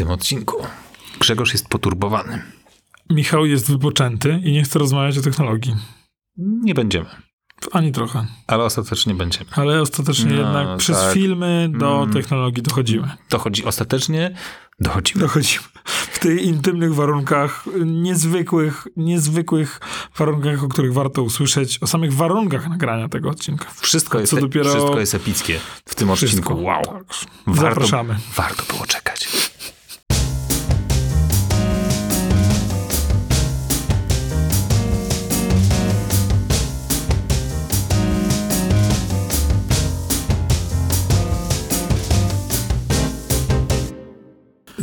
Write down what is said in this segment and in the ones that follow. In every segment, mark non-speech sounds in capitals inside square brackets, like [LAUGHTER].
tym odcinku. Grzegorz jest poturbowany. Michał jest wypoczęty i nie chce rozmawiać o technologii. Nie będziemy, Ani trochę. ale ostatecznie będziemy. Ale ostatecznie No, jednak przez tak. filmy do Mm. technologii dochodzimy. Dochodzi ostatecznie, dochodzimy. Dochodzimy. W tych intymnych warunkach, niezwykłych, niezwykłych warunkach, o których warto usłyszeć, o samych warunkach nagrania tego odcinka. Wszystko jest, Co dopiero- wszystko jest epickie w tym Wszystko. odcinku. Wow. Tak. Warto, Zapraszamy. Warto było czekać.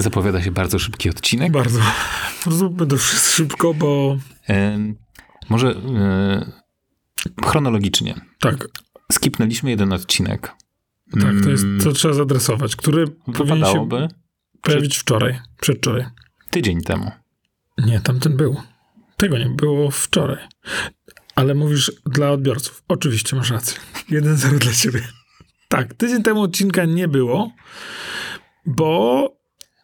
Zapowiada się bardzo szybki odcinek. Bardzo. [LAUGHS] Zróbmy to wszystko szybko, bo może e, chronologicznie. tak, Skipnęliśmy jeden odcinek. tak, to jest, Mm, to trzeba zadresować, który powinien się pojawić wczoraj, przedwczoraj. tydzień temu. Nie, tamten był. Tego nie było wczoraj. Ale mówisz dla odbiorców. Oczywiście masz rację. 1-0 dla ciebie. Tak, tydzień temu odcinka nie było, bo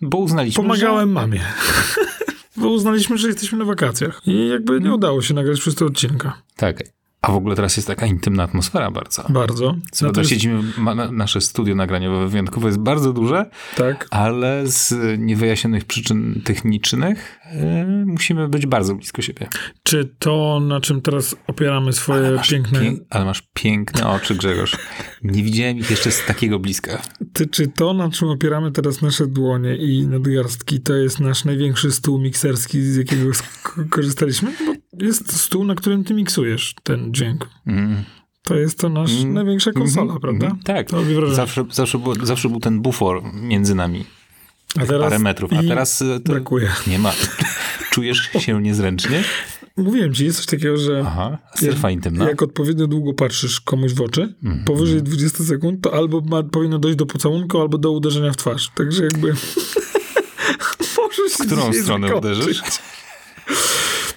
Bo uznaliśmy, pomagałem mamie. [LAUGHS] Bo uznaliśmy, że jesteśmy na wakacjach. I jakby nie udało się nagrać wszystkiego odcinka. że... Tak. A w ogóle teraz jest taka intymna atmosfera bardzo. Bardzo. Co Natomiast- siedzimy, ma, na- nasze studio nagraniowe wyjątkowo jest bardzo duże, Tak. ale z niewyjaśnionych przyczyn technicznych e, musimy być bardzo blisko siebie. Czy to, na czym teraz opieramy swoje Masz piękne... pięk- ale masz piękne oczy, Grzegorz. Nie widziałem ich jeszcze z takiego bliska. Ty, czy to, na czym opieramy teraz nasze dłonie i nadgarstki, to jest nasz największy stół mikserski, z jakiego korzystaliśmy? Bo jest stół, na którym ty miksujesz ten dźwięk. Mm. To jest to nasz Mm. największa konsola, Mhm, prawda? mhm, Tak. Zawsze, zawsze, było, zawsze był ten bufor między nami. A teraz Parę metrów. A teraz e, brakuje. nie ma. Czujesz się niezręcznie? Mówiłem ci, jest coś takiego, że Aha. Intymna. jak odpowiednio długo patrzysz komuś w oczy, Mhm. powyżej 20 sekund, to albo ma, powinno dojść do pocałunku, albo do uderzenia w twarz. Także jakby... [LAUGHS] [LAUGHS] Możesz Którą stronę zakończyć. uderzysz? [LAUGHS]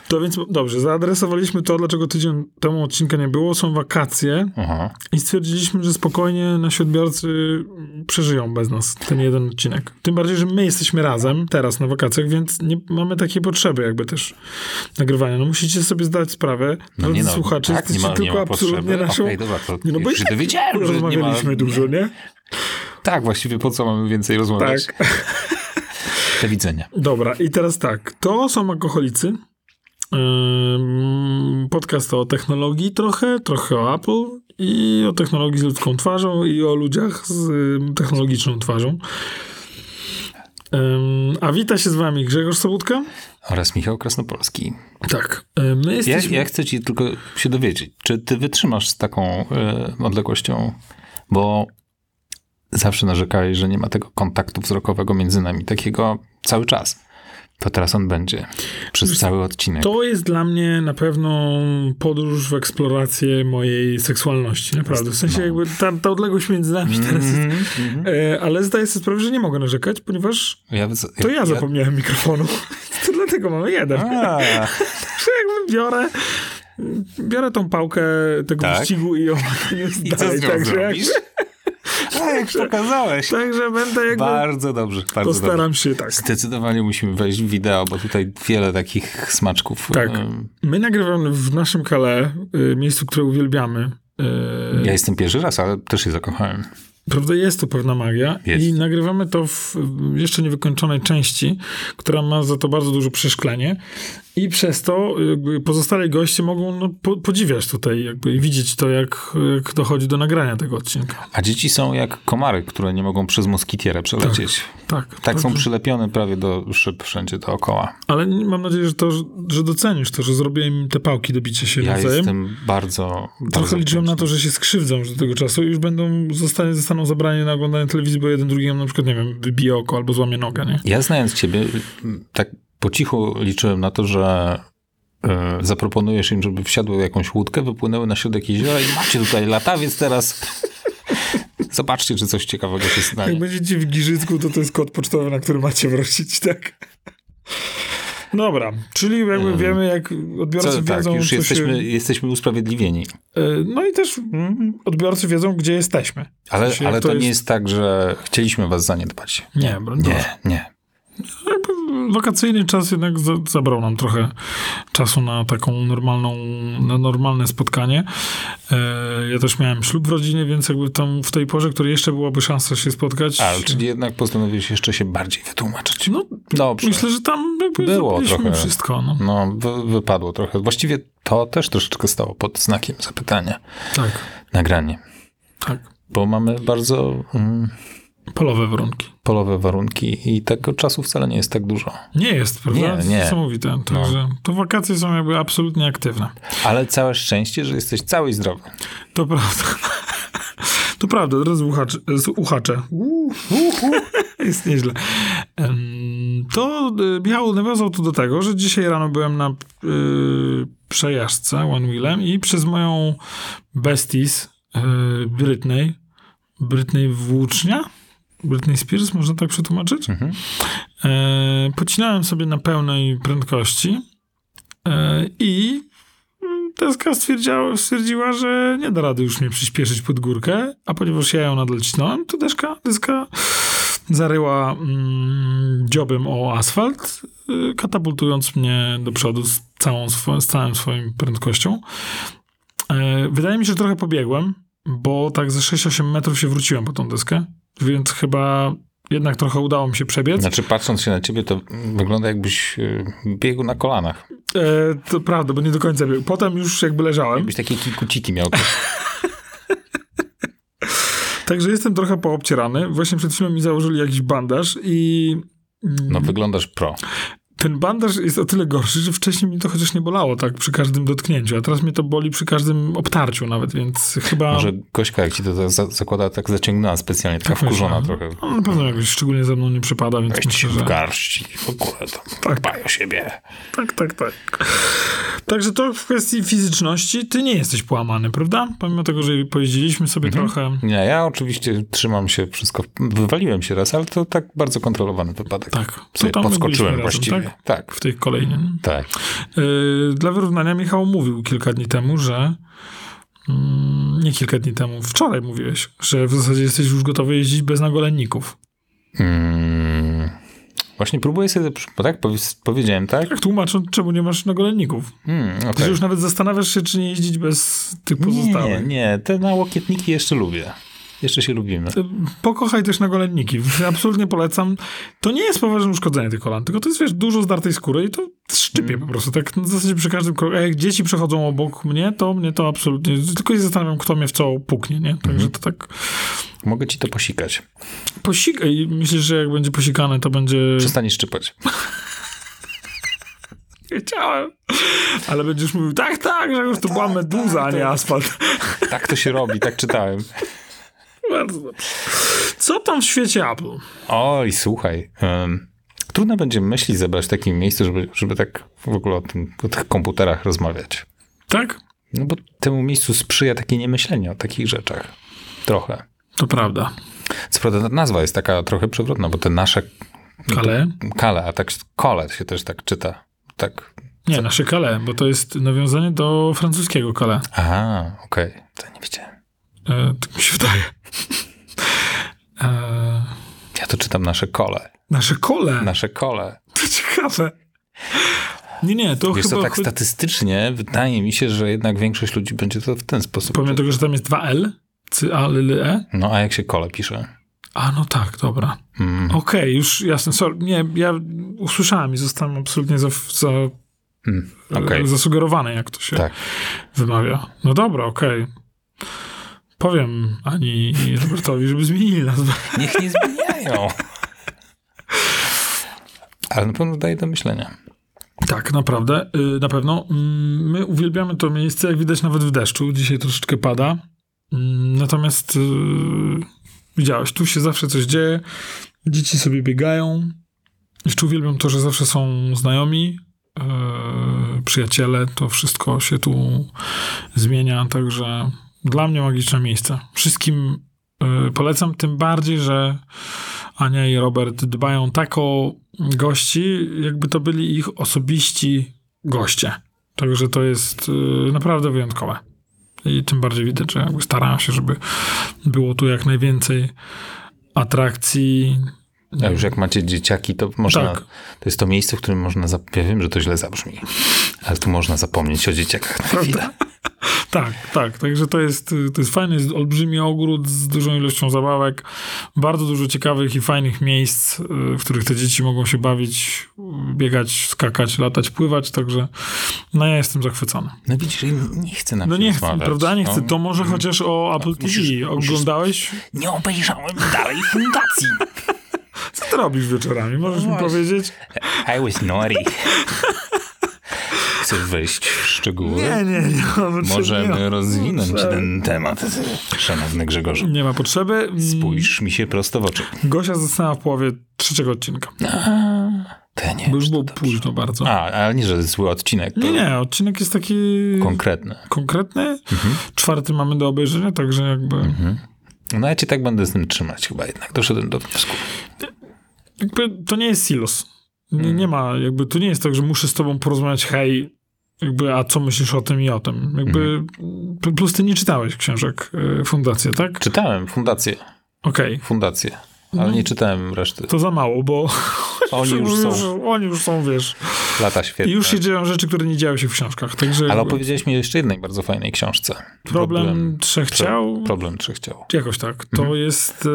To więc dobrze, zaadresowaliśmy to, dlaczego tydzień temu odcinka nie było. Są wakacje Aha. i stwierdziliśmy, że spokojnie nasi odbiorcy przeżyją bez nas ten jeden odcinek. Tym bardziej, że my jesteśmy razem teraz na wakacjach, więc nie mamy takiej potrzeby jakby też nagrywania. No musicie sobie zdać sprawę, No drodzy no, słuchacze, tak, nie jesteście nie tylko ma absolutnie potrzeby. naszą... Okej, dobra, to Nie, no bo już się dowiedziałem, że nie ma... rozmawialiśmy dużo, nie? Tak, właściwie po co mamy więcej rozmawiać? Tak. [LAUGHS] Do widzenia. Dobra, i teraz tak. To są alkoholicy. Podcast o technologii trochę, trochę o Apple i o technologii z ludzką twarzą i o ludziach z technologiczną twarzą. A wita się z wami Grzegorz Sobutka. Oraz Michał Krasnopolski. Tak. My Ja, jesteśmy... ja chcę ci tylko się dowiedzieć, czy ty wytrzymasz z taką e, odległością, bo zawsze narzekałeś, że nie ma tego kontaktu wzrokowego między nami, takiego cały czas. To teraz on będzie przez Wiesz, cały odcinek. To jest dla mnie na pewno podróż w eksplorację mojej seksualności, naprawdę. W sensie No. jakby ta, ta odległość między nami teraz jest... Mhm, mhm. E, Ale zdaję sobie sprawę, że nie mogę narzekać, ponieważ Ja, To ja zapomniałem mikrofonu. [LAUGHS] To dlatego mamy jeden. [LAUGHS] Że jakby biorę, biorę tą pałkę tego Tak. wyścigu i ją I co z nią także, zrobisz? [LAUGHS] A, jak pokazałeś. także będę jakby... Bardzo dobrze, bardzo dobrze. Postaram się tak. Zdecydowanie musimy wejść w wideo, bo tutaj wiele takich smaczków. Tak. My nagrywamy w naszym kale, y, miejscu, które uwielbiamy. y, Ja jestem pierwszy raz, ale też się zakochałem. Prawda, jest tu pewna magia Jest. i nagrywamy to w jeszcze niewykończonej części, która ma za to bardzo duże przeszklenie i przez to jakby pozostali goście mogą no, po, podziwiać tutaj jakby i widzieć to, jak, jak dochodzi do nagrania tego odcinka. A dzieci są jak komary, które nie mogą przez moskitierę przelecieć. Tak, Tak, są także- przylepione prawie do szyb wszędzie dookoła. Ale mam nadzieję, że, to, że docenisz to, że zrobiłem im te pałki do bicia się Ja nawzajem. jestem bardzo, bardzo Trochę liczyłem na to, że się skrzywdzą już do tego czasu i już będą, zostanie, zostaną zabrani na oglądanie telewizji, bo jeden drugiemu na przykład, nie wiem, wybije oko albo złamie nogę, nie? Ja znając ciebie, tak po cichu liczyłem na to, że e, zaproponujesz im, żeby wsiadły w jakąś łódkę, wypłynęły na środek jeziora i macie tutaj latawiec teraz. Zobaczcie, czy coś ciekawego się Jak stanie. będziecie w Giżycku, to to jest kod pocztowy, na który macie wrócić, tak? Dobra, czyli jakby Em, wiemy, jak odbiorcy Co, tak, wiedzą, już co jesteśmy, się... jesteśmy usprawiedliwieni. E, No i też mm, odbiorcy wiedzą, gdzie jesteśmy. Ale, W sensie, ale jak to, to nie jest- jest tak, że chcieliśmy was zaniedbać. Nie, broń Boże. Nie, nie. Wakacyjny czas jednak za, zabrał nam trochę czasu na taką normalną, na normalne spotkanie. E, ja też miałem ślub w rodzinie, więc jakby tam w tej porze, której jeszcze byłaby szansa się spotkać. A, czyli jednak postanowiłeś jeszcze się bardziej wytłumaczyć. No, Dobrze. myślę, że tam Było trochę. wszystko. No. No, wy, wypadło trochę. Właściwie to też troszeczkę stało pod znakiem zapytania. Tak, Nagranie. tak. Bo mamy bardzo mm, Polowe warunki. polowe warunki i tego czasu wcale nie jest tak dużo. Nie jest, prawda? Nie, nie. Niesamowite. Także to wakacje są jakby absolutnie aktywne. Ale całe szczęście, że jesteś cały i zdrowy. To prawda. To prawda, teraz uchacze. uchacze. Jest nieźle. To y, Michał nawiązał to do tego, że dzisiaj rano byłem na y, przejażdżce One Wheelem i przez moją besties y, Britney, Britney Włócznia, Britney Spears, można tak przetłumaczyć? Mhm. E, pocinałem sobie na pełnej prędkości e, i Teska stwierdziła, stwierdziła, że nie da rady już mnie przyspieszyć pod górkę, a ponieważ ja ją nadal cisnąłem, to deska, deska zaryła mm, dziobem o asfalt, y, katapultując mnie do przodu z całą, swo- z całą swoją prędkością. E, wydaje mi się, że trochę pobiegłem, bo tak ze 6-8 metrów się wróciłem po tą deskę, więc chyba jednak trochę udało mi się przebiec. Znaczy, patrząc się na ciebie, to wygląda jakbyś y, biegł na kolanach. E, to prawda, bo nie do końca biegł. Potem już jakby leżałem, Jakbyś takie kikuciki miał. [LAUGHS] także jestem trochę poobcierany. Właśnie przed chwilą mi założyli jakiś bandaż i mm, No, wyglądasz pro. Ten bandaż jest o tyle gorszy, że wcześniej mi to chociaż nie bolało tak przy każdym dotknięciu, a teraz mnie to boli przy każdym obtarciu nawet, więc chyba... Może Gośka, jak ci to za- za- zakłada, tak zaciągnęła specjalnie, taka Tak wkurzona myślę. trochę. No, na pewno jakoś szczególnie ze mną nie przypada, więc Weź myślę, w że... garści, w ogóle to Tak. dbaj o siebie. Tak, tak, tak. Także to w kwestii fizyczności ty nie jesteś połamany, prawda? Pomimo tego, że pojeździliśmy sobie Mhm. trochę... Nie, ja oczywiście trzymam się wszystko. Wywaliłem się raz, ale to tak bardzo kontrolowany wypadek. Tak. Sobie podskoczyłem razem, właściwie. tak? Tak? W tej kolejnej. Tak. Yy, Dla wyrównania Michał mówił kilka dni temu, że mm, nie kilka dni temu, wczoraj mówiłeś, że w zasadzie jesteś już gotowy jeździć bez nagolenników. Mm, właśnie próbuję sobie, bo tak powie- powiedziałem, tak? Jak tłumacząc, czemu nie masz nagolenników? Mm, Ty okej. się już nawet zastanawiasz się, czy nie jeździć bez tych Nie, pozostałych. nie, te nałokietniki jeszcze lubię. Jeszcze się lubimy. Pokochaj też nagolenniki. Absolutnie polecam. To nie jest poważne uszkodzenie tych kolan, tylko to jest, wiesz, dużo zdartej skóry i to szczypie Mm. po prostu. Tak w zasadzie przy każdym kroku. A jak dzieci przechodzą obok mnie, to mnie to absolutnie... Tylko się zastanawiam, kto mnie w co puknie, nie? Także Mhm. to tak... Mogę ci to posikać. Posikaj. Myślisz, że jak będzie posikane, to będzie... Przestanie szczypać. [LAUGHS] Wiedziałem. Ale będziesz mówił, tak, tak, że już to była meduza, a nie asfalt. Tak to się robi, tak czytałem. Bardzo dobrze. Co tam w świecie Apple? Oj, słuchaj. em, trudno będzie myśli zebrać w takim miejscu, żeby, żeby tak w ogóle o, tym, o tych komputerach rozmawiać. Tak? No bo temu miejscu sprzyja takie niemyślenie o takich rzeczach. Trochę. To prawda. Co prawda nazwa jest taka trochę przewrotna, bo te nasze Ale? kale, a tak kole się też tak czyta. Tak. Nie, nasze kale, bo to jest nawiązanie do francuskiego kale. Aha, okej. To nie wiedziałem. E, tak mi się wydaje. Ja to czytam nasze kole. nasze kole. Nasze kole. To ciekawe. Nie, nie, to Wiesz chyba... co, tak statystycznie wydaje mi się, że jednak większość ludzi będzie to w ten sposób. Pomimo tego, że tam jest dwa L, C, A, L, L, E. No a jak się kole pisze? A, no tak, dobra. Mm, Okej, już jasne. Sorry. Nie, ja usłyszałem i zostałem absolutnie za, za, mm, okej. e, zasugerowany, jak to się Tak. wymawia. No dobra, okej. Powiem Ani i Robertowi, żeby zmienili nazwę. Niech nie zmieniają. Ale na pewno daje do myślenia. Tak, naprawdę, y, na pewno. Mm, My uwielbiamy to miejsce, jak widać nawet w deszczu. Dzisiaj troszeczkę pada. Mm, Natomiast y, widziałeś, tu się zawsze coś dzieje. Dzieci sobie biegają. Jeszcze uwielbiam to, że zawsze są znajomi, y, przyjaciele. To wszystko się tu zmienia, także dla mnie magiczne miejsce. Wszystkim y, polecam, tym bardziej, że Ania i Robert dbają tak o gości, jakby to byli ich osobiści goście. Także to jest y, naprawdę wyjątkowe. I tym bardziej widać, że jakby starają się, żeby było tu jak najwięcej atrakcji, A już jak macie dzieciaki, to można. Tak. To jest to miejsce, w którym można. Ja wiem, że to źle zabrzmi, ale tu można zapomnieć o dzieciakach na chwilę. Tak, tak. Także to jest, to jest fajny, jest olbrzymi ogród z dużą ilością zabawek, bardzo dużo ciekawych i fajnych miejsc, w których te dzieci mogą się bawić, biegać, skakać, latać, pływać, także no ja jestem zachwycony. No widzisz, nie chcę na No nie chcę, prawda? Nie chcę. No, To może chociaż o Apple musisz- TV. Oglądałeś? Nie obejrzałem dalej fundacji. [LAUGHS] Co ty robisz wieczorami? Możesz mi właśnie. powiedzieć? I was naughty. [LAUGHS] Chcesz wejść w szczegóły? Nie, nie, nie. nie Możemy ma rozwinąć potrzeby. ten temat, szanowny Grzegorzu. Nie ma potrzeby. Spójrz mi się prosto w oczy. Gosia została w połowie trzeciego odcinka. To ja nie Bo już było późno bardzo. A, ale nie, że zły odcinek. To Nie, nie, odcinek jest taki Konkretny. konkretny. Czwarty mamy do obejrzenia, także jakby, No ja cię tak będę z tym trzymać chyba jednak. Doszedłem do wniosku. jakby to nie jest silos. Nie, nie ma, jakby to nie jest tak, że muszę z tobą porozmawiać, hej, jakby, a co myślisz o tym i o tym. Jakby, plus ty nie czytałeś książek y, Fundacji, tak? Czytałem fundację. Okej. Fundację. Ale nie czytałem reszty. To za mało, bo [LAUGHS] Oni już są oni już są, wiesz. lata I świetne. już się dzieją rzeczy, które nie działy się w książkach. Także Ale jakby opowiedziałeś mi jeszcze jednej bardzo fajnej książce. problem trzech ciał. Problem trzech ciał. Jakoś tak. To jest y,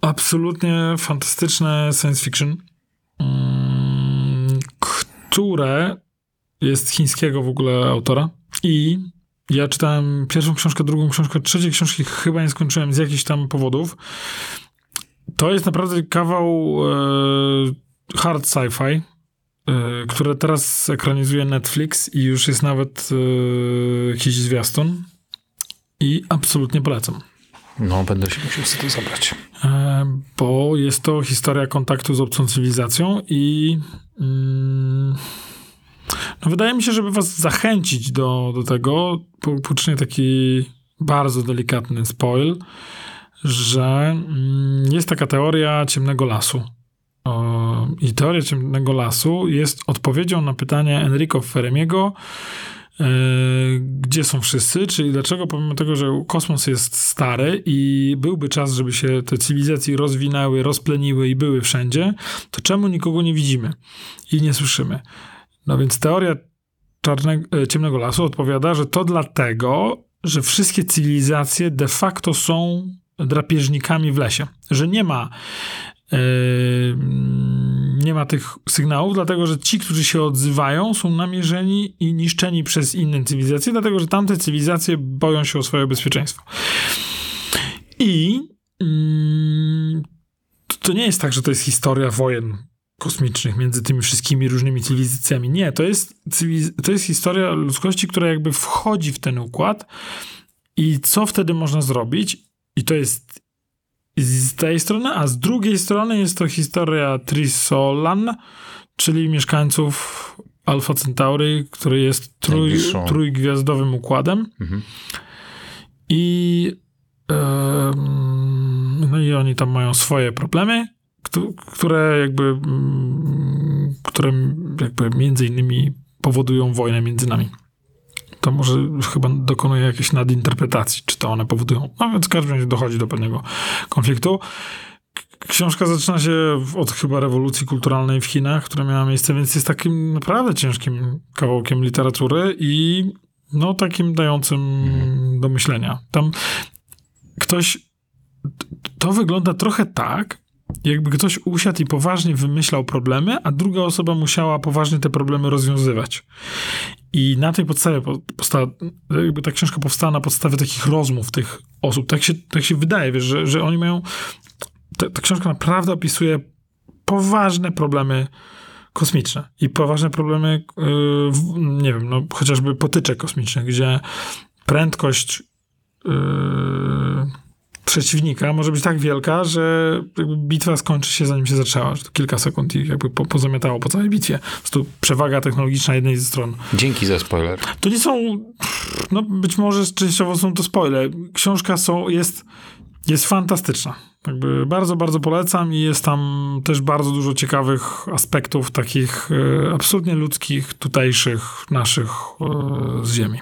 absolutnie fantastyczne science fiction, mm, które jest chińskiego w ogóle autora. I ja czytałem pierwszą książkę, drugą książkę, trzeciej książki chyba nie skończyłem z jakichś tam powodów. To jest naprawdę kawał e, hard sci-fi, e, które teraz ekranizuje Netflix i już jest nawet e, jakiś zwiastun. I absolutnie polecam. No, będę się musiał sobie to zabrać. E, bo jest to historia kontaktu z obcą cywilizacją i mm, no wydaje mi się, żeby was zachęcić do, do tego, po- poczynię taki bardzo delikatny spoil, że mm, jest taka teoria ciemnego lasu. I teoria ciemnego lasu jest odpowiedzią na pytanie Enrico Feremiego, e, gdzie są wszyscy, czyli dlaczego pomimo tego, że kosmos jest stary i byłby czas, żeby się te cywilizacje rozwinęły, rozpleniły i były wszędzie, to czemu nikogo nie widzimy i nie słyszymy? No więc teoria czarnego, e, ciemnego lasu odpowiada, że to dlatego, że wszystkie cywilizacje de facto są drapieżnikami w lesie, że nie ma e, nie ma tych sygnałów, dlatego że ci, którzy się odzywają, są namierzeni i niszczeni przez inne cywilizacje, dlatego że tamte cywilizacje boją się o swoje bezpieczeństwo. I mm, to nie jest tak, że to jest historia wojen kosmicznych między tymi wszystkimi różnymi cywilizacjami. Nie, to jest, to jest historia ludzkości, która jakby wchodzi w ten układ i co wtedy można zrobić. I to jest z tej strony, a z drugiej strony jest to historia Trisolan, czyli mieszkańców Alpha Centauri, który jest trój, trójgwiazdowym układem. Mhm. I em, no i oni tam mają swoje problemy, które jakby mm, które jakby między innymi powodują wojnę między nami. To może chyba dokonuje jakiejś nadinterpretacji, czy to one powodują. No więc w każdym dochodzi do pewnego konfliktu. Książka zaczyna się od chyba rewolucji kulturalnej w Chinach, która miała miejsce, więc jest takim naprawdę ciężkim kawałkiem literatury i no takim dającym do myślenia. Tam ktoś, to wygląda trochę tak, jakby ktoś usiadł i poważnie wymyślał problemy, a druga osoba musiała poważnie te problemy rozwiązywać. I na tej podstawie po- powstała, jakby ta książka powstała na podstawie takich rozmów tych osób. Tak się, tak się wydaje, wiesz, że, że oni mają. Ta, ta książka naprawdę opisuje poważne problemy kosmiczne i poważne problemy, yy, nie wiem, no, chociażby potyczek kosmicznych, gdzie prędkość yy, przeciwnika może być tak wielka, że bitwa skończy się zanim się zaczęła, że to kilka sekund i jakby po, pozamiatało po całej bitwie. Po przewaga technologiczna jednej ze stron. Dzięki za spoiler. To nie są, no być może częściowo są to spoile. Książka są, jest, jest fantastyczna. Jakby bardzo, bardzo polecam i jest tam też bardzo dużo ciekawych aspektów takich e, absolutnie ludzkich, tutejszych, naszych e, z ziemi.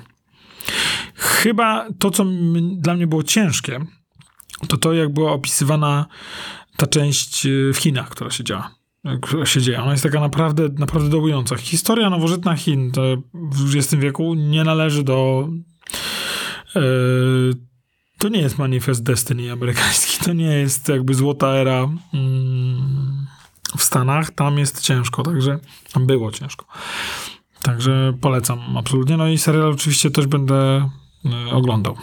Chyba to, co dla mnie było ciężkie, to to, jak była opisywana ta część y, w Chinach, która się działa. Się dzieje. Ona jest taka naprawdę, naprawdę dołująca. Historia nowożytna Chin w XX wieku nie należy do. e, to nie jest manifest Destiny amerykański. To nie jest jakby złota era mm, w Stanach. Tam jest ciężko, także tam było ciężko. Także polecam absolutnie. No i serial oczywiście też będę y, oglądał.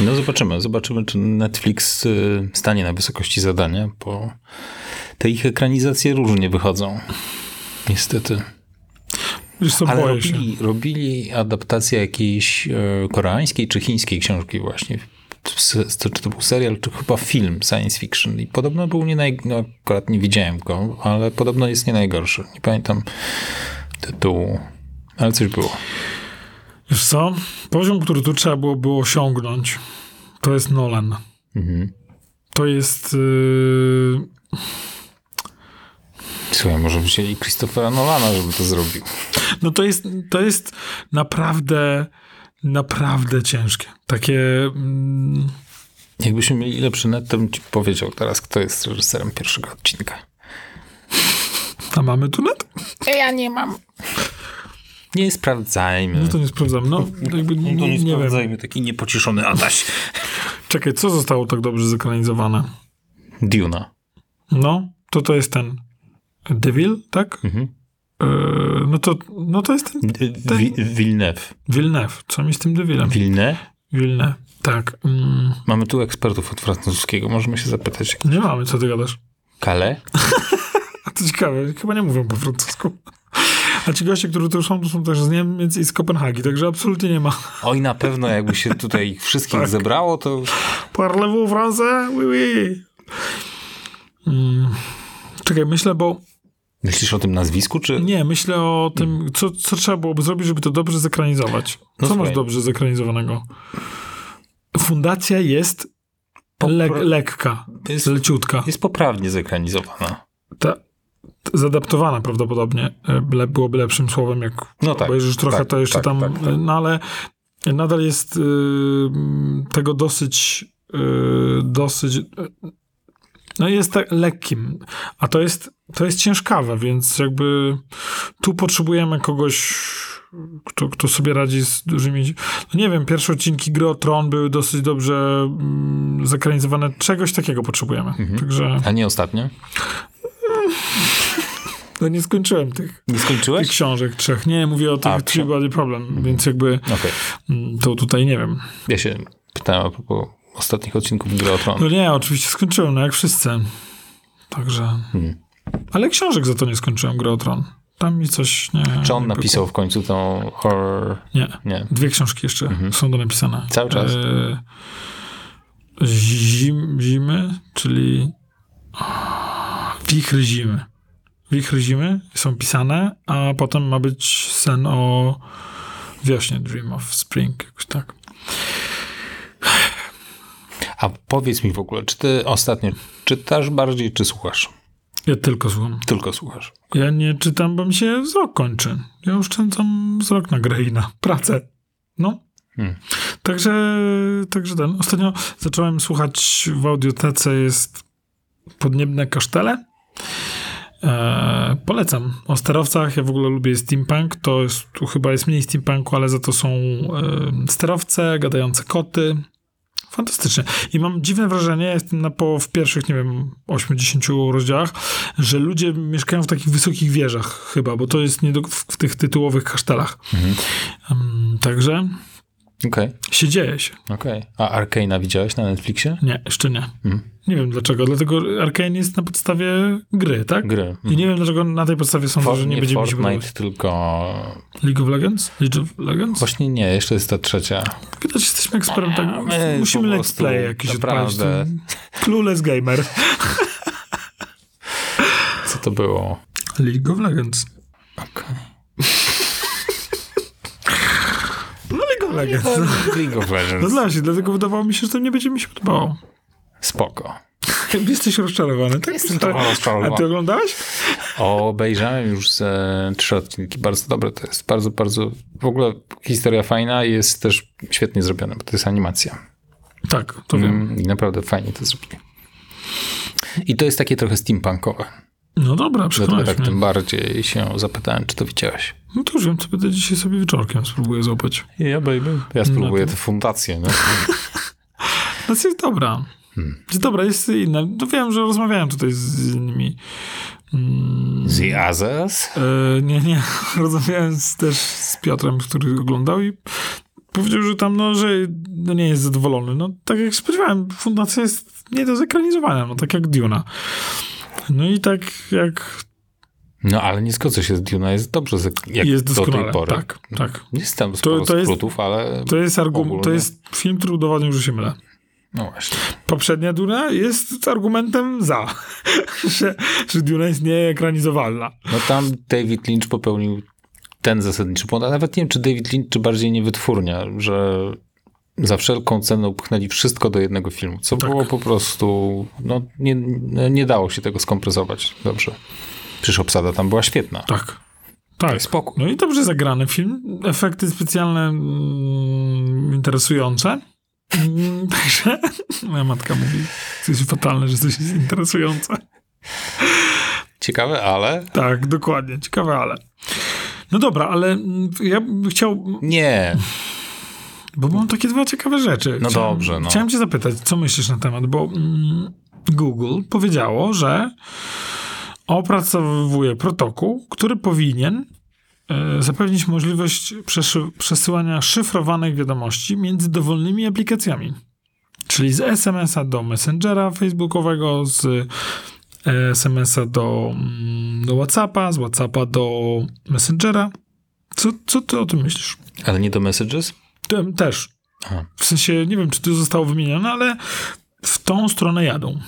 No zobaczymy, zobaczymy, czy Netflix y, stanie na wysokości zadania, bo te ich ekranizacje różnie wychodzą. Niestety. Co, Ale robili, robili adaptację jakiejś e, koreańskiej czy chińskiej książki właśnie. S- Czy to był serial, czy chyba film science fiction. I podobno był nie naj... No akurat nie widziałem go, ale podobno jest nie najgorszy. Nie pamiętam tytułu, ale coś było. Wiesz co? Poziom, który tu trzeba byłoby osiągnąć, to jest Nolan. Mhm. To jest... Yy... Słuchaj, może wzięli Christophera Nolana, żeby to zrobił. No to jest, to jest naprawdę, naprawdę ciężkie. Takie... Mm, Jakbyśmy mieli lepszy net, to bym ci powiedział teraz, kto jest reżyserem pierwszego odcinka. a mamy tu net? Ja nie mam. Nie sprawdzajmy. No to nie sprawdzam. No, jakby, nie, No to nie, nie wiem. sprawdzajmy, taki niepocieszony Adaś. [LAUGHS] Czekaj, co zostało tak dobrze zekranizowane? Duna. No, to to jest ten Devil, tak? Mhm. Yy, no, to, no to jest ten D- Wi- Villeneuve. Villeneuve. Co mi z tym Devilem? Villeneuve? Villeneuve. Tak. Mm, Mamy tu ekspertów od francuskiego. Możemy się zapytać. nie mamy, co ty gadasz? Calais? [LAUGHS] A to ciekawe, chyba nie mówią po francusku. A ci goście, którzy tu są, to są też z Niemiec i z Kopenhagi, także absolutnie nie ma. Oj, na pewno jakby się tutaj ich wszystkich Tak. zebrało, to Parlez-vous français? Oui, oui. Mm. Czekaj, myślę, bo... myślisz o tym nazwisku, czy... Nie, myślę o tym, co, co trzeba byłoby zrobić, żeby to dobrze zekranizować. No co masz dobrze zekranizowanego? Fundacja jest Popra- lekka, Jest, leciutka. jest poprawnie zekranizowana. Ta zadaptowana prawdopodobnie e, byłoby lepszym słowem, jak No tak, obejrzysz trochę, tak, to jeszcze tak, tam, tak, tak. no ale nadal jest y, tego dosyć y, dosyć y, no jest tak lekkim, a to jest to jest ciężkawe, więc jakby tu potrzebujemy kogoś kto, kto sobie radzi z dużymi... No nie wiem, pierwsze odcinki Gry Tron były dosyć dobrze mm, zekranizowane. Czegoś takiego potrzebujemy. Mhm. Także A nie ostatnio? No nie skończyłem tych, Nie tych skończyłeś? książek trzech. Nie, mówię o A, tych Three ksią- Body Problem, więc jakby Okej. mm, to tutaj nie wiem. Ja się pytałem a propos ostatnich odcinków Gry o Tron. No nie, oczywiście skończyłem, no jak wszyscy. Także... Hmm. Ale książek za to nie skończyłem, Gry o Tron. Tam mi coś nie... Czy on nie napisał w końcu tą horror... Nie. Nie. Dwie książki jeszcze są do napisane. Mhm. Cały czas? E, zim, zimy, czyli wichry zimy. Wichry zimy są pisane, a potem ma być sen o wiośnie, Dream of Spring, jakoś tak. A powiedz mi w ogóle, czy ty ostatnio czytasz bardziej, czy słuchasz? Ja tylko słucham. Tylko słuchasz. Ja nie czytam, bo mi się wzrok kończy. Ja oszczędzam wzrok na grę i na pracę. No. Hmm. Także, także ten. Ostatnio zacząłem słuchać w audiotece jest Podniebne Kasztele. E, polecam. O sterowcach ja w ogóle lubię steampunk. To jest, tu chyba jest mniej steampunku, ale za to są e, sterowce, gadające koty. Fantastycznie. I mam dziwne wrażenie, jestem na po, w pierwszych, nie wiem, 8-10 rozdziałach, że ludzie mieszkają w takich wysokich wieżach chyba, bo to jest nie do, w, w tych tytułowych kasztelach. Um, także Okej, się dzieje się. okej. A Arcane'a widziałeś na Netflixie? Nie, jeszcze nie. Mhm. Nie wiem dlaczego. Dlatego Arkane jest na podstawie gry, tak? Gry. I nie wiem dlaczego na tej podstawie sądzę, For, że nie, nie będzie mi się Fortnite, tylko... League of Legends? League of Legends? Właśnie nie, jeszcze jest ta trzecia. Widać, jesteśmy eksperymentami. My Musimy let's play jakiś naprawdę- odpalić. Clueless Gamer. Co to było? League of Legends. Okej. No League of Legends. No Legends. się, dlatego wydawało mi się, że to nie będzie mi się podobało. Spoko. [LAUGHS] Jesteś rozczarowany, tak? Jestem trochę rozczarowany. A ty oglądałeś? Obejrzałem już ze trzy odcinki. Bardzo dobre to jest. Bardzo, bardzo... W ogóle historia fajna i jest też świetnie zrobiona, bo to jest animacja. Tak, to wiem. Mm, I naprawdę fajnie to zrobili. I to jest takie trochę steampunkowe. No dobra, Dlatego przekonałeś tak mnie. tym bardziej się zapytałem, czy to widziałeś. No to już wiem, co będę dzisiaj sobie wieczorkiem spróbuję złapać. Ja, baby. Ja spróbuję No te fundacje, nie? No jest dobra. Hmm. Jest dobra, jest inna. No wiem, że rozmawiałem tutaj z innymi. Mm, The Others? e, nie, nie. [LAUGHS] Rozmawiałem z, też z Piotrem, który oglądał i powiedział, że tam, no, że no, nie jest zadowolony. No, tak jak spodziewałem, fundacja jest nie do zekranizowania, no, tak jak Duna. No i tak jak No, ale nie zgodzę się z Duna, jest dobrze, jak jest do tej pory. Tak, tak. Jest tam sporo to jest- skrótów, ale... To jest, argument, to Ogólnie. jest film, który udowodnił, że się mylę. No właśnie. Poprzednia Duna jest argumentem za, [LAUGHS] że, że Duna jest nieekranizowalna. No tam David Lynch popełnił ten zasadniczy błąd, a nawet nie wiem, czy David Lynch, czy bardziej nie wytwórnia, że za wszelką cenę upchnęli wszystko do jednego filmu, co Tak. było po prostu, no nie, nie dało się tego skompresować dobrze. Przecież obsada tam była świetna. Tak. Tak. Spokój. No i dobrze zagrany film. Efekty specjalne mm, interesujące. Mm, [LAUGHS] Także moja matka mówi, jest fatalne, że coś jest interesujące. Ciekawe, ale Tak, dokładnie. Ciekawe, ale. No dobra, ale mm, ja bym chciał, nie. bo mam takie dwa ciekawe rzeczy. No Chciałem- dobrze, no. Chciałem cię zapytać, co myślisz na temat, bo mm, Google powiedziało, że opracowuje protokół, który powinien e, zapewnić możliwość przesyłania szyfrowanych wiadomości między dowolnymi aplikacjami. Czyli z SMS-a do Messengera Facebookowego, z e, SMS-a do, mm, do WhatsAppa, z WhatsAppa do Messengera. Co, co ty o tym myślisz? Ale nie do Messages? Tem- Też. Aha. W sensie, nie wiem, czy to zostało wymienione, ale w tą stronę jadą.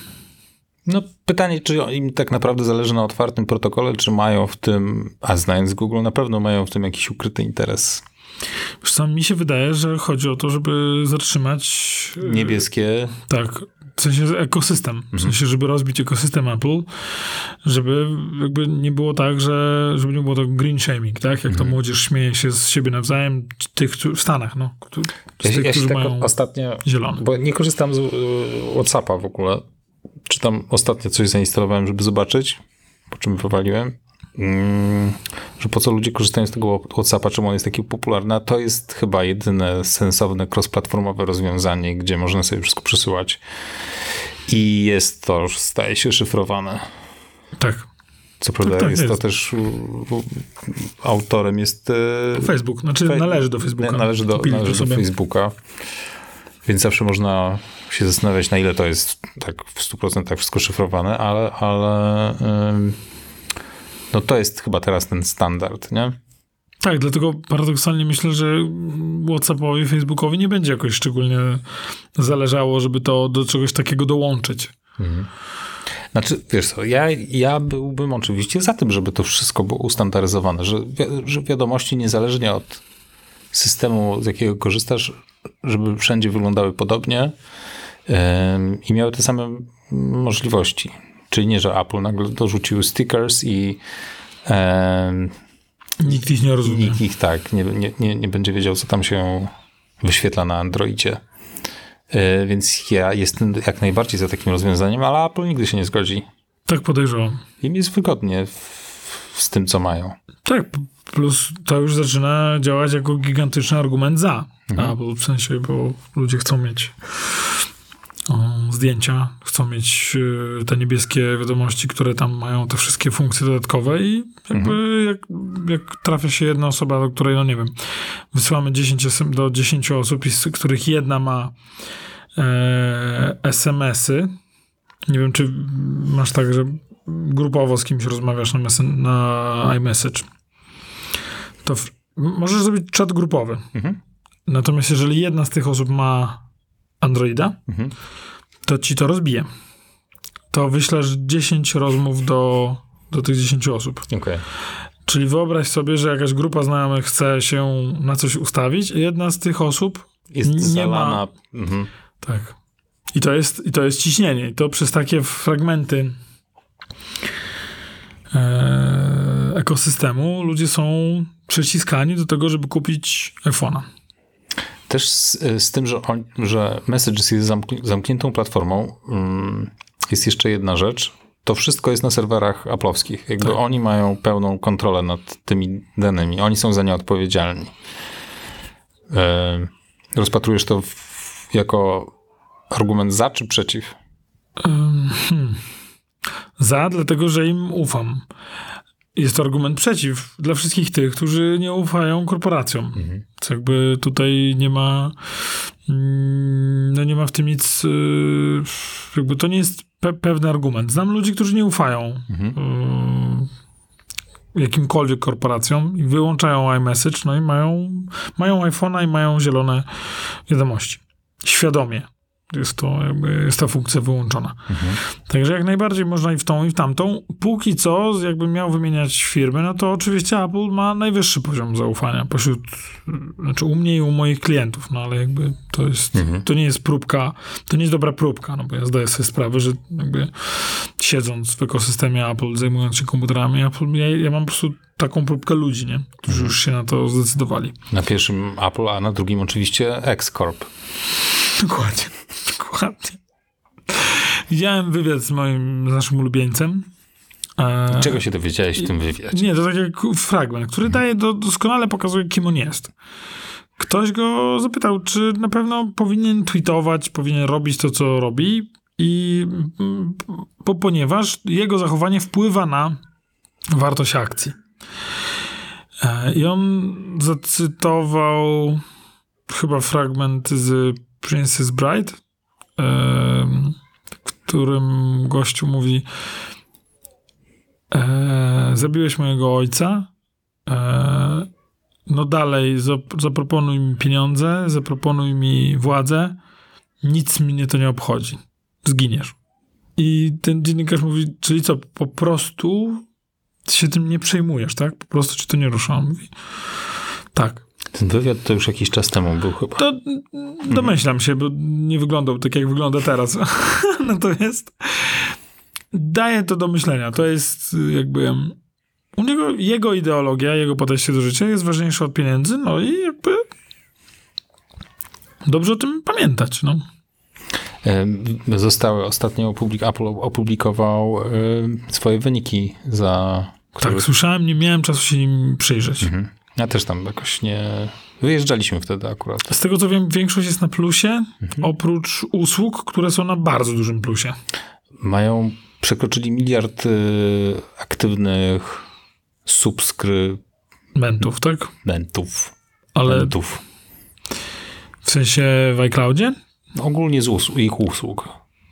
No pytanie, czy im tak naprawdę zależy na otwartym protokole, czy mają w tym, a znając Google, na pewno mają w tym jakiś ukryty interes. Wiesz co, mi się wydaje, że chodzi o to, żeby zatrzymać... e, Niebieskie, Tak, w sensie ekosystem. Mhm. W sensie, żeby rozbić ekosystem Apple, żeby jakby nie było tak, że żeby nie było to green shaming, tak? Jak to Mhm. młodzież śmieje się z siebie nawzajem, tych w Stanach, no. Z Ja, tych, ja się którzy tak mają ostatnio, zielone. bo nie korzystam z y, Whatsappa w ogóle. Czy tam ostatnio coś zainstalowałem, żeby zobaczyć, po czym wywaliłem, mm, że po co ludzie korzystają z tego Whatsappa, czemu on jest taki popularny, a to jest chyba jedyne sensowne cross-platformowe rozwiązanie, gdzie można sobie wszystko przesyłać i jest to już staje się szyfrowane. Tak. Co prawda Tak, tak, jest, to jest. też u, u, autorem jest e, Facebook, znaczy należy do Facebooka. Należy do, to należy do. Facebooka. Więc zawsze można się zastanawiać, na ile to jest tak w 100% wszystko szyfrowane, ale, ale no to jest chyba teraz ten standard, nie? Tak, dlatego paradoksalnie myślę, że WhatsAppowi, Facebookowi nie będzie jakoś szczególnie zależało, żeby to do czegoś takiego dołączyć. Znaczy, wiesz co, ja, ja byłbym oczywiście za tym, żeby to wszystko było ustandaryzowane, że, wi- że wiadomości niezależnie od systemu, z jakiego korzystasz, żeby wszędzie wyglądały podobnie i miały te same możliwości. Czyli nie, że Apple nagle dorzucił stickers i Nikt ich nie rozumie. nikt ich tak nie, nie, nie, będzie wiedział, co tam się wyświetla na Androidzie. Yy, Więc ja jestem jak najbardziej za takim rozwiązaniem, ale Apple nigdy się nie zgodzi. Tak podejrzewam. Im jest wygodnie w, z tym, co mają. Tak, plus to już zaczyna działać jako gigantyczny argument za. Mhm. W sensie, bo ludzie chcą mieć zdjęcia, chcą mieć y, te niebieskie wiadomości, które tam mają te wszystkie funkcje dodatkowe i jakby Mhm. jak, jak trafia się jedna osoba, do której, no nie wiem, wysyłamy 10 SM do 10 osób, z których jedna ma e, SMS-y. Nie wiem, czy masz tak, że grupowo z kimś rozmawiasz na, mesen- na iMessage. To w, możesz zrobić czat grupowy. Mhm. Natomiast jeżeli jedna z tych osób ma Androida, Mhm. to ci to rozbije. To wyślesz 10 rozmów do, do tych 10 osób. Okej. Czyli wyobraź sobie, że jakaś grupa znajomych chce się na coś ustawić i jedna z tych osób Jest Nie zalana. Mhm. Tak. I to jest, i to jest ciśnienie. I to przez takie fragmenty e, ekosystemu ludzie są przyciskani do tego, żeby kupić iPhone'a. Też z, z tym, że, on, że Messages jest zamk- zamkniętą platformą, mm, jest jeszcze jedna rzecz. To wszystko jest na serwerach aplowskich. Jakby Tak. oni mają pełną kontrolę nad tymi danymi. Oni są za nie odpowiedzialni. E, rozpatrujesz to w, jako argument za czy przeciw? Ym, hmm. Za, dlatego że im ufam. Jest to argument przeciw dla wszystkich tych, którzy nie ufają korporacjom. Więc jakby tutaj nie ma mm, no nie ma w tym nic yy, jakby to nie jest pe- pewny argument. Znam ludzi, którzy nie ufają yy, jakimkolwiek korporacjom i wyłączają iMessage, no i mają, mają iPhone'a i mają zielone wiadomości. Świadomie. Jest to jest ta funkcja wyłączona. Także jak najbardziej można i w tą, i w tamtą. Póki co, jakbym miał wymieniać firmy, no to oczywiście Apple ma najwyższy poziom zaufania pośród, znaczy u mnie i u moich klientów, no ale jakby to jest, to nie jest próbka, to nie jest dobra próbka, no bo ja zdaję sobie sprawę, że jakby siedząc w ekosystemie Apple, zajmując się komputerami Apple, ja, ja mam po prostu taką próbkę ludzi, nie? Którzy już się na to zdecydowali. Na pierwszym Apple, a na drugim oczywiście X-Corp. Dokładnie. Dokładnie. Widziałem wywiad z moim, z naszym ulubieńcem. E, Czego się dowiedziałeś w tym wywiadzie? Nie, to tak jak fragment, który daje, do, doskonale pokazuje, kim on jest. Ktoś go zapytał, czy na pewno powinien tweetować, powinien robić to, co robi, i po, ponieważ jego zachowanie wpływa na wartość akcji. E, I on zacytował chyba fragment z Princess Bride, w którym gościu mówi e, zabiłeś mojego ojca, e, no dalej zap- zaproponuj mi pieniądze, zaproponuj mi władzę, nic mnie to nie obchodzi. Zginiesz. I ten dziennikarz mówi, czyli co, po prostu się tym nie przejmujesz, tak? Po prostu ci to nie rusza. On mówi, tak. Ten wywiad to już jakiś czas temu był chyba. To domyślam się, bo nie wyglądał tak, jak wygląda teraz. [LAUGHS] Natomiast daje to do myślenia. To jest jakby u niego, jego ideologia, jego podejście do życia jest ważniejsze od pieniędzy, no i jakby dobrze o tym pamiętać, no. Zostały ostatnio opublik- Apple opublikował swoje wyniki za. Tak, słyszałem, nie miałem czasu się im przyjrzeć. Mhm. Ja też tam jakoś nie. Wyjeżdżaliśmy wtedy akurat. Z tego co wiem, większość jest na plusie, Mhm. oprócz usług, które są na bardzo dużym plusie. Mają, przekroczyli miliard e, aktywnych subskrybentów. Mentów, tak? Ale Mentów. w sensie w iCloudzie? Ogólnie z usług, ich usług.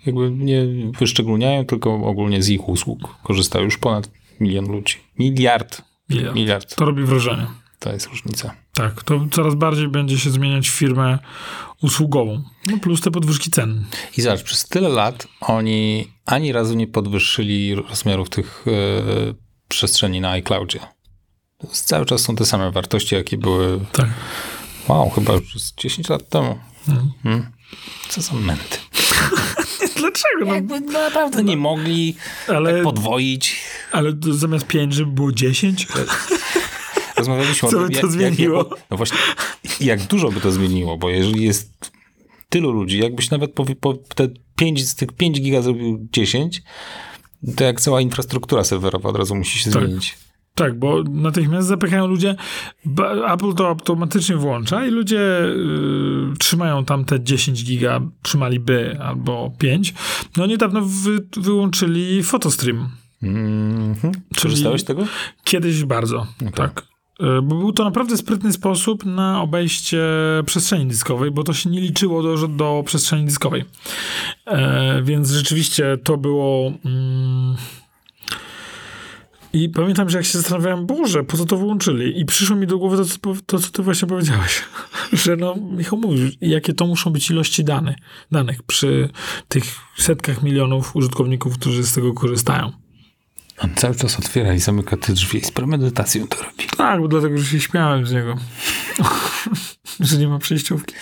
Jakby nie wyszczególniają, tylko ogólnie z ich usług korzysta już ponad milion ludzi. Miliard. Miliard. Miliard. To robi wrażenie. To jest różnica. Tak, to coraz bardziej będzie się zmieniać w firmę usługową. No plus te podwyżki cen. I zobacz, przez tyle lat oni ani razu nie podwyższyli rozmiarów tych e, przestrzeni na iCloudzie. Cały czas są te same wartości, jakie były, Tak. wow, chyba już z 10 lat temu. Mhm. Hmm. Co za męty. [LAUGHS] Dlaczego? No, Jakby naprawdę nie mogli ale, tak podwoić. ale zamiast 5, żeby było 10? [LAUGHS] Rozmawialiśmy Co o by tym, to zmieniło? Jak, no właśnie, jak dużo by to zmieniło, bo jeżeli jest tylu ludzi, jakbyś nawet po, po te 5, z tych 5 giga zrobił 10, to jak cała infrastruktura serwerowa od razu musi się Tak. zmienić. Tak, bo natychmiast zapychają ludzie. Apple to automatycznie włącza i ludzie y, trzymają tam te 10 giga, trzymaliby albo 5. No niedawno wy, wyłączyli Photostream. Mhm. Korzystałeś z tego? Kiedyś bardzo, tak. Y, Bo był to naprawdę sprytny sposób na obejście przestrzeni dyskowej, bo to się nie liczyło do, do przestrzeni dyskowej. E, więc rzeczywiście to było. Mm, I pamiętam, że jak się zastanawiałem, Boże, po co to wyłączyli? I przyszło mi do głowy to, po- to, co ty właśnie powiedziałeś. [LAUGHS] że no, Michał mówił, jakie to muszą być ilości danych, danych przy tych setkach milionów użytkowników, którzy z tego korzystają. On cały czas otwiera i zamyka te drzwi i z premedytacją to robi. Tak, bo dlatego, że się śmiałem z niego. [LAUGHS] że nie ma przejściówki.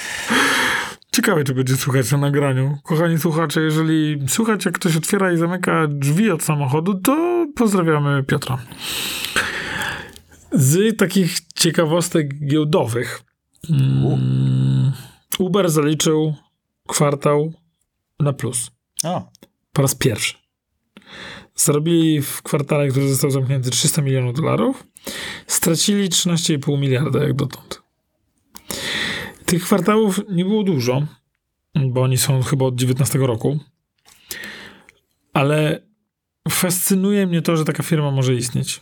Ciekawe, czy będzie słuchać na nagraniu. Kochani słuchacze, jeżeli słuchać, jak ktoś otwiera i zamyka drzwi od samochodu, to pozdrawiamy Piotra. Z takich ciekawostek giełdowych. Mm, Uber zaliczył kwartał na plus. O. Po raz pierwszy. Zarobili w kwartale, który został zamknięty 300 milionów dolarów. Stracili 13,5 miliarda jak dotąd. Tych kwartałów nie było dużo, bo oni są chyba od 19 roku. Ale fascynuje mnie to, że taka firma może istnieć.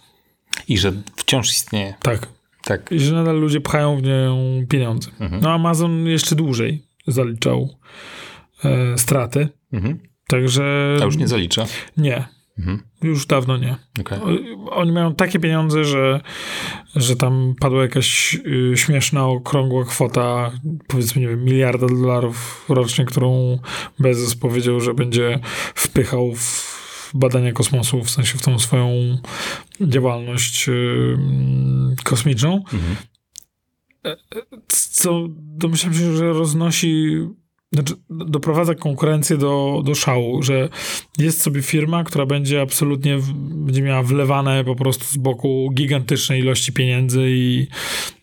I że wciąż istnieje. Tak. Tak. I że nadal ludzie pchają w nią pieniądze. Mhm. No Amazon jeszcze dłużej zaliczał e, straty. Mhm. Także. A już nie zalicza. Nie. Mhm. Już dawno nie. Okej. O- Oni mają takie pieniądze, że, że tam padła jakaś y, śmieszna, okrągła kwota, powiedzmy, nie wiem, miliarda dolarów rocznie, którą Bezos powiedział, że będzie wpychał w badania kosmosu, w sensie w tą swoją działalność y, mm, kosmiczną. Mhm. Co domyślam się, że roznosi, znaczy doprowadza konkurencję do, do szału, że jest sobie firma, która będzie absolutnie, będzie miała wlewane po prostu z boku gigantyczne ilości pieniędzy i,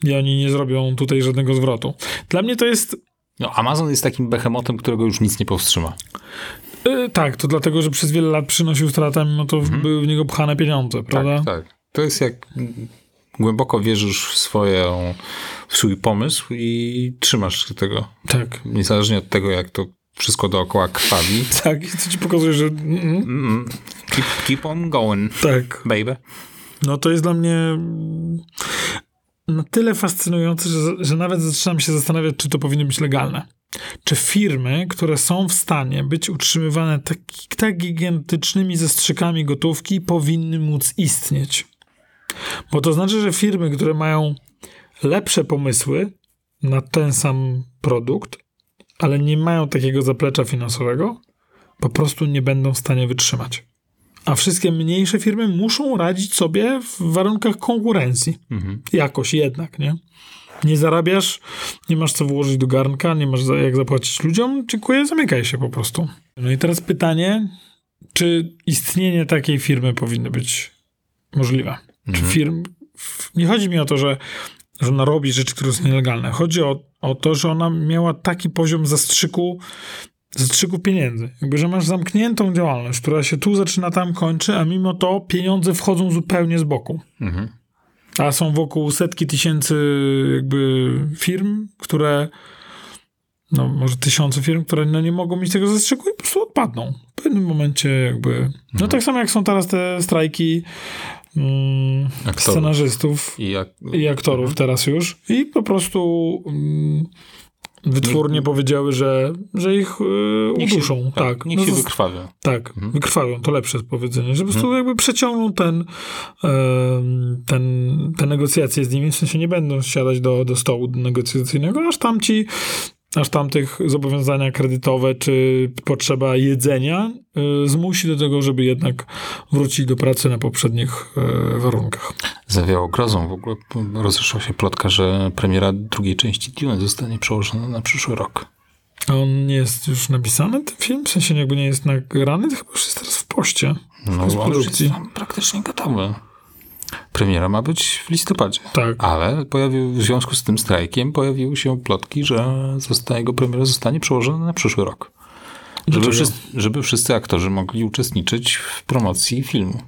i oni nie zrobią tutaj żadnego zwrotu. Dla mnie to jest, No, Amazon jest takim behemotem, którego już nic nie powstrzyma. y, tak, to dlatego, że przez wiele lat przynosił stratę, mimo to były w niego pchane pieniądze, prawda? Tak, tak. To jest jak głęboko wierzysz w swoją, w swój pomysł i trzymasz się tego. Tak. Niezależnie od tego, jak to wszystko dookoła krwawi. [LAUGHS] Tak, i co ci pokazuje, że mm, Mm, keep, keep on going, tak. baby. No to jest dla mnie na tyle fascynujące, że, że nawet zaczynam się zastanawiać, czy to powinno być legalne. Czy firmy, które są w stanie być utrzymywane tak, tak gigantycznymi zastrzykami gotówki, powinny móc istnieć? Bo to znaczy, że firmy, które mają lepsze pomysły na ten sam produkt, ale nie mają takiego zaplecza finansowego, po prostu nie będą w stanie wytrzymać. A wszystkie mniejsze firmy muszą radzić sobie w warunkach konkurencji. Mhm. Jakoś jednak, nie? Nie zarabiasz, nie masz co włożyć do garnka, nie masz jak zapłacić ludziom, dziękuję, zamykaj się po prostu. No i teraz pytanie, czy istnienie takiej firmy powinno być możliwe? Czy firm... Nie chodzi mi o to, że, że ona robi rzeczy, które są nielegalne. Chodzi o, o to, że ona miała taki poziom zastrzyku, zastrzyku pieniędzy. Jakby, że masz zamkniętą działalność, która się tu zaczyna, tam kończy, a mimo to pieniądze wchodzą zupełnie z boku. Mhm. A są wokół setki tysięcy jakby firm, które no może tysiące firm, które no nie mogą mieć tego zastrzyku i po prostu odpadną. W pewnym momencie jakby... No tak samo jak są teraz te strajki mm, scenarzystów I jak, i aktorów teraz już. I po prostu mm, wytwórnie powiedziały, że, że ich y, niech się, uduszą. tak, tak, niech No się wykrwawia. tak, wykrwawią, to lepsze powiedzenie, że po prostu jakby przeciągną ten, em, ten, te negocjacje z nimi, w sensie nie będą siadać do, do stołu negocjacyjnego, aż tamci, aż tamtych zobowiązania kredytowe, czy potrzeba jedzenia y, zmusi do tego, żeby jednak wrócić do pracy na poprzednich e, warunkach. Zawiało grozą. W ogóle rozeszła się plotka, że premiera drugiej części Dune zostanie przełożona na przyszły rok. A on nie jest już napisany, ten film? W sensie jakby nie jest nagrany? To chyba już jest teraz w poście. No, jest produkcji. tam praktycznie gotowy. Premiera ma być w listopadzie. Tak. Ale pojawił, w związku z tym strajkiem pojawiły się plotki, że zosta, jego premiera zostanie przełożona na przyszły rok. Żeby wszyscy, żeby wszyscy aktorzy mogli uczestniczyć w promocji filmu.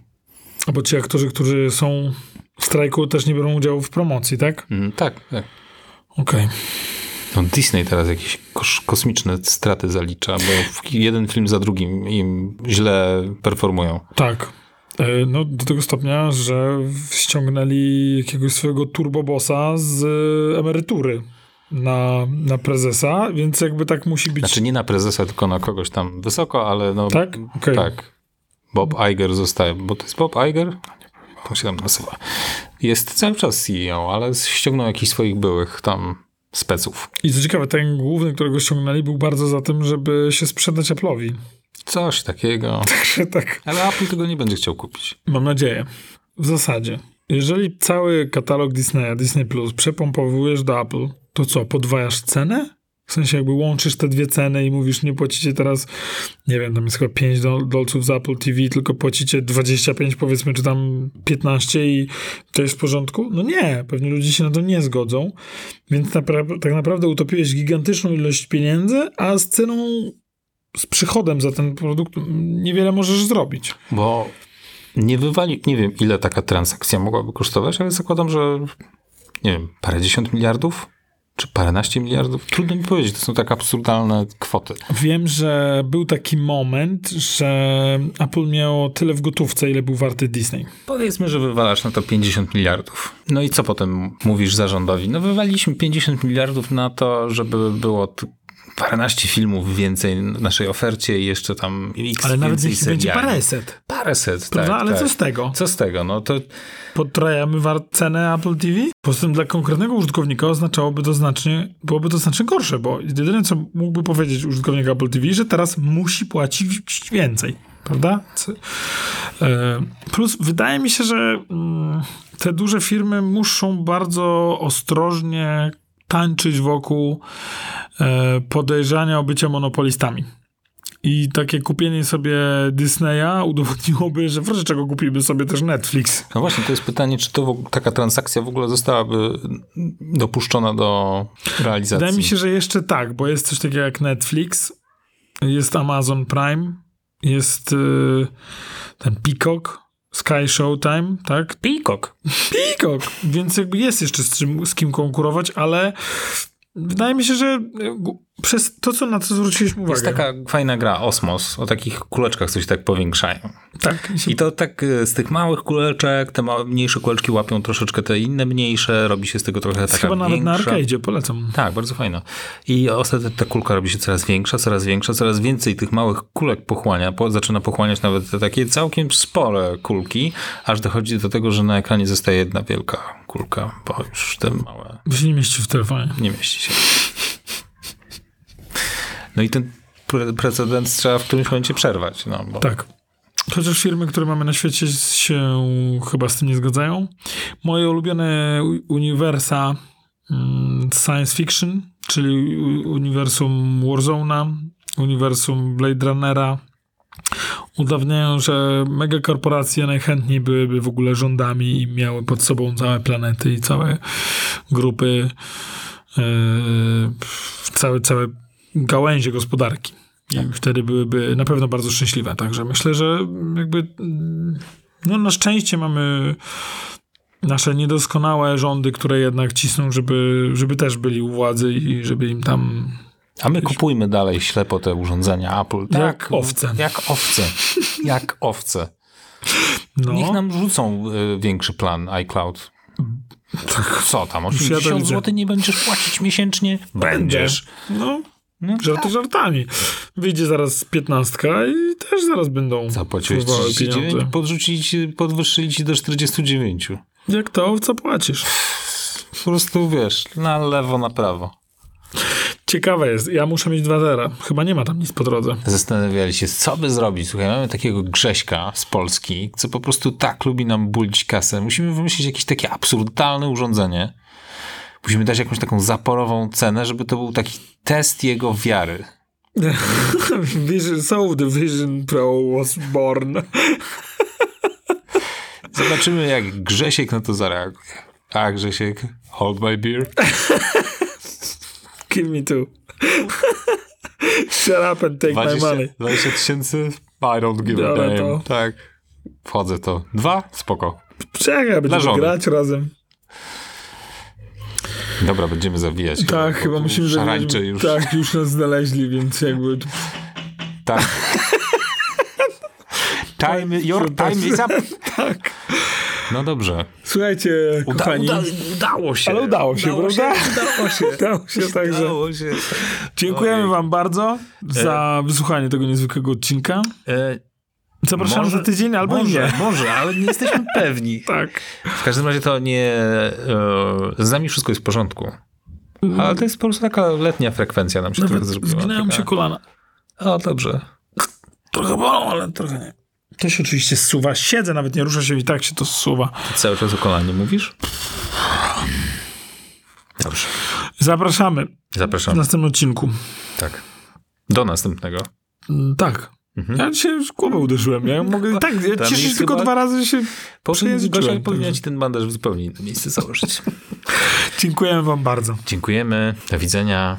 Albo ci aktorzy, którzy są w strajku, też nie biorą udziału w promocji, tak? Mm, tak, tak. Okej. No Disney teraz jakieś kosmiczne straty zalicza, bo jeden film za drugim im źle performują. Tak. E, No, do tego stopnia, że ściągnęli jakiegoś swojego turbobossa z e, emerytury na, na prezesa, więc jakby tak musi być. Znaczy nie na prezesa, tylko na kogoś tam wysoko, ale no... Tak? Okej. Tak. Bob Iger zostaje, bo to jest Bob Iger? Tak się tam nazywa. Jest cały czas CEO, ale ściągnął jakichś swoich byłych tam speców. I co ciekawe, ten główny, którego ściągnęli, był bardzo za tym, żeby się sprzedać Apple'owi. Coś takiego. [LAUGHS] Także tak. Ale Apple tego nie będzie chciał kupić. Mam nadzieję. W zasadzie. Jeżeli cały katalog Disneya, Disney Plus przepompowujesz do Apple, to co, podwajasz cenę? W sensie jakby łączysz te dwie ceny i mówisz, nie płacicie teraz, nie wiem, tam jest chyba 5 dol- dolców za Apple TV, tylko płacicie 25 powiedzmy, czy tam 15 i to jest w porządku? No nie, pewnie ludzie się na to nie zgodzą, więc napra- tak naprawdę utopiłeś gigantyczną ilość pieniędzy, a z ceną z przychodem za ten produkt niewiele możesz zrobić. Bo nie wywali, nie wiem ile taka transakcja mogłaby kosztować, ale zakładam, że nie wiem, parędziesiąt miliardów? Czy paręnaście miliardów? Trudno mi powiedzieć, to są tak absurdalne kwoty. Wiem, że był taki moment, że Apple miało tyle w gotówce, ile był warty Disney. Powiedzmy, że wywalasz na to 50 miliardów. No i co potem mówisz zarządowi? No wywaliliśmy 50 miliardów na to, żeby było paręnaście filmów więcej w naszej ofercie i jeszcze tam x Ale nawet jeśli będzie paręset. Paręset, Prawda? tak, Ale tak. co z tego? Co z tego? No to Potrajamy cenę Apple TV? Poza tym dla konkretnego użytkownika oznaczałoby to znacznie, byłoby to znacznie gorsze, bo jedyne, co mógłby powiedzieć użytkownik Apple TV, że teraz musi płacić więcej. Prawda? E, Plus wydaje mi się, że mm, te duże firmy muszą bardzo ostrożnie tańczyć wokół e, podejrzania o bycie monopolistami. I takie kupienie sobie Disneya udowodniłoby, że w razie czego kupiliby sobie też Netflix. No właśnie, to jest pytanie, czy to taka transakcja w ogóle zostałaby dopuszczona do realizacji. Wydaje mi się, że jeszcze tak, bo jest coś takiego jak Netflix, jest Amazon Prime, jest y, ten Peacock, Sky Showtime, tak? Peacock. Peacock! Więc jakby jest jeszcze z, czym, z kim konkurować, ale wydaje mi się, że przez to, co na co zwróciliśmy uwagę. Jest taka fajna gra, Osmos, o takich kuleczkach, co się tak powiększają. Tak. I to tak y, z tych małych kuleczek, te ma- mniejsze kuleczki łapią troszeczkę te inne mniejsze, robi się z tego trochę taka chyba nawet na większa. arcade'zie, polecam. Tak, bardzo fajna. I ostatnio ta kulka robi się coraz większa, coraz większa, coraz więcej tych małych kulek pochłania, po, zaczyna pochłaniać nawet te takie całkiem spore kulki, aż dochodzi do tego, że na ekranie zostaje jedna wielka kulka, bo już te małe Bo się nie mieści w telefonie. nie mieści się. No i ten pre- precedens trzeba w którymś momencie przerwać. No, bo Tak. Chociaż firmy, które mamy na świecie się chyba z tym nie zgadzają. Moje ulubione uniwersa mm, science fiction, czyli uniwersum Warzone'a, uniwersum Blade Runnera, udawniają, że megakorporacje najchętniej byłyby w ogóle rządami i miały pod sobą całe planety i całe grupy, yy, całe, całe gałęzie gospodarki. I wtedy byłyby na pewno bardzo szczęśliwe. Także myślę, że jakby mm, no na szczęście mamy nasze niedoskonałe rządy, które jednak cisną, żeby, żeby też byli u władzy i żeby im tam A my kupujmy dalej ślepo te urządzenia Apple. Tak, Jak owce. Jak owce. Jak owce. no, Niech nam rzucą y, większy plan iCloud. Co tam, ja to 80 widzę. zł nie będziesz płacić miesięcznie? Będziesz. no No, żarty żartami. Wyjdzie zaraz piętnastka i też zaraz będą Zapłaciłeś wpływały 39, pieniądze. podrzucili ci, podwyższyli ci do 49. Jak to owca płacisz? Po prostu wiesz, na lewo, na prawo. Ciekawe jest. Ja muszę mieć dwa zera. Chyba nie ma tam nic po drodze. Zastanawiali się, co by zrobić. Słuchaj, mamy takiego Grześka z Polski, co po prostu tak lubi nam bulić kasę. Musimy wymyślić jakieś takie absurdalne urządzenie. Musimy dać jakąś taką zaporową cenę, żeby to był taki test jego wiary. [LAUGHS] Vision, so the Vision Pro was born. Zobaczymy, jak Grzesiek na to zareaguje. A, Grzesiek, hold my beer. Give me two. Shut up and take my 20 money. 20 tysięcy? I don't give a damn. to. Tak. Wchodzę to. Dwa? Spoko. Czekaj, będziemy grać razem. Dobra, będziemy zawijać. Tak, chyba musimy Szarańcze zagrać- już. Tak, już nas znaleźli, więc jakby... Tak. [LAUGHS] time, your time is up. [LAUGHS] Tak. No dobrze. Słuchajcie, Uda, kochani. uda, udało się. Ale udało się, prawda? udało się. [LAUGHS] Udało się, także Udało się. dziękujemy Ojej. wam bardzo za wysłuchanie tego niezwykłego odcinka. E, Zapraszamy może- za tydzień albo może, nie. może, ale nie jesteśmy [LAUGHS] pewni. Tak. W każdym razie to nie... E, z nami wszystko jest w porządku. Ale to jest po prostu taka letnia frekwencja nam się Nawet trochę zrobiła. zginają mi taka- się kolana. O, dobrze. Trochę bolą, ale trochę nie. To się oczywiście zsuwa. Siedzę, nawet nie rusza się i tak się to zsuwa. Ty cały czas o kolanie mówisz? Dobrze. Zapraszamy w Zapraszam. następnym odcinku. Tak. Do następnego. Mm, Tak. Ja dzisiaj już głowę uderzyłem. Ja mogę, tak, ja się jest tylko chyba- dwa razy się przejęzyczyłem. Powinien ci ten bandaż w zupełnie inne miejsce założyć. [LAUGHS] Dziękujemy wam bardzo. Dziękujemy. Do widzenia.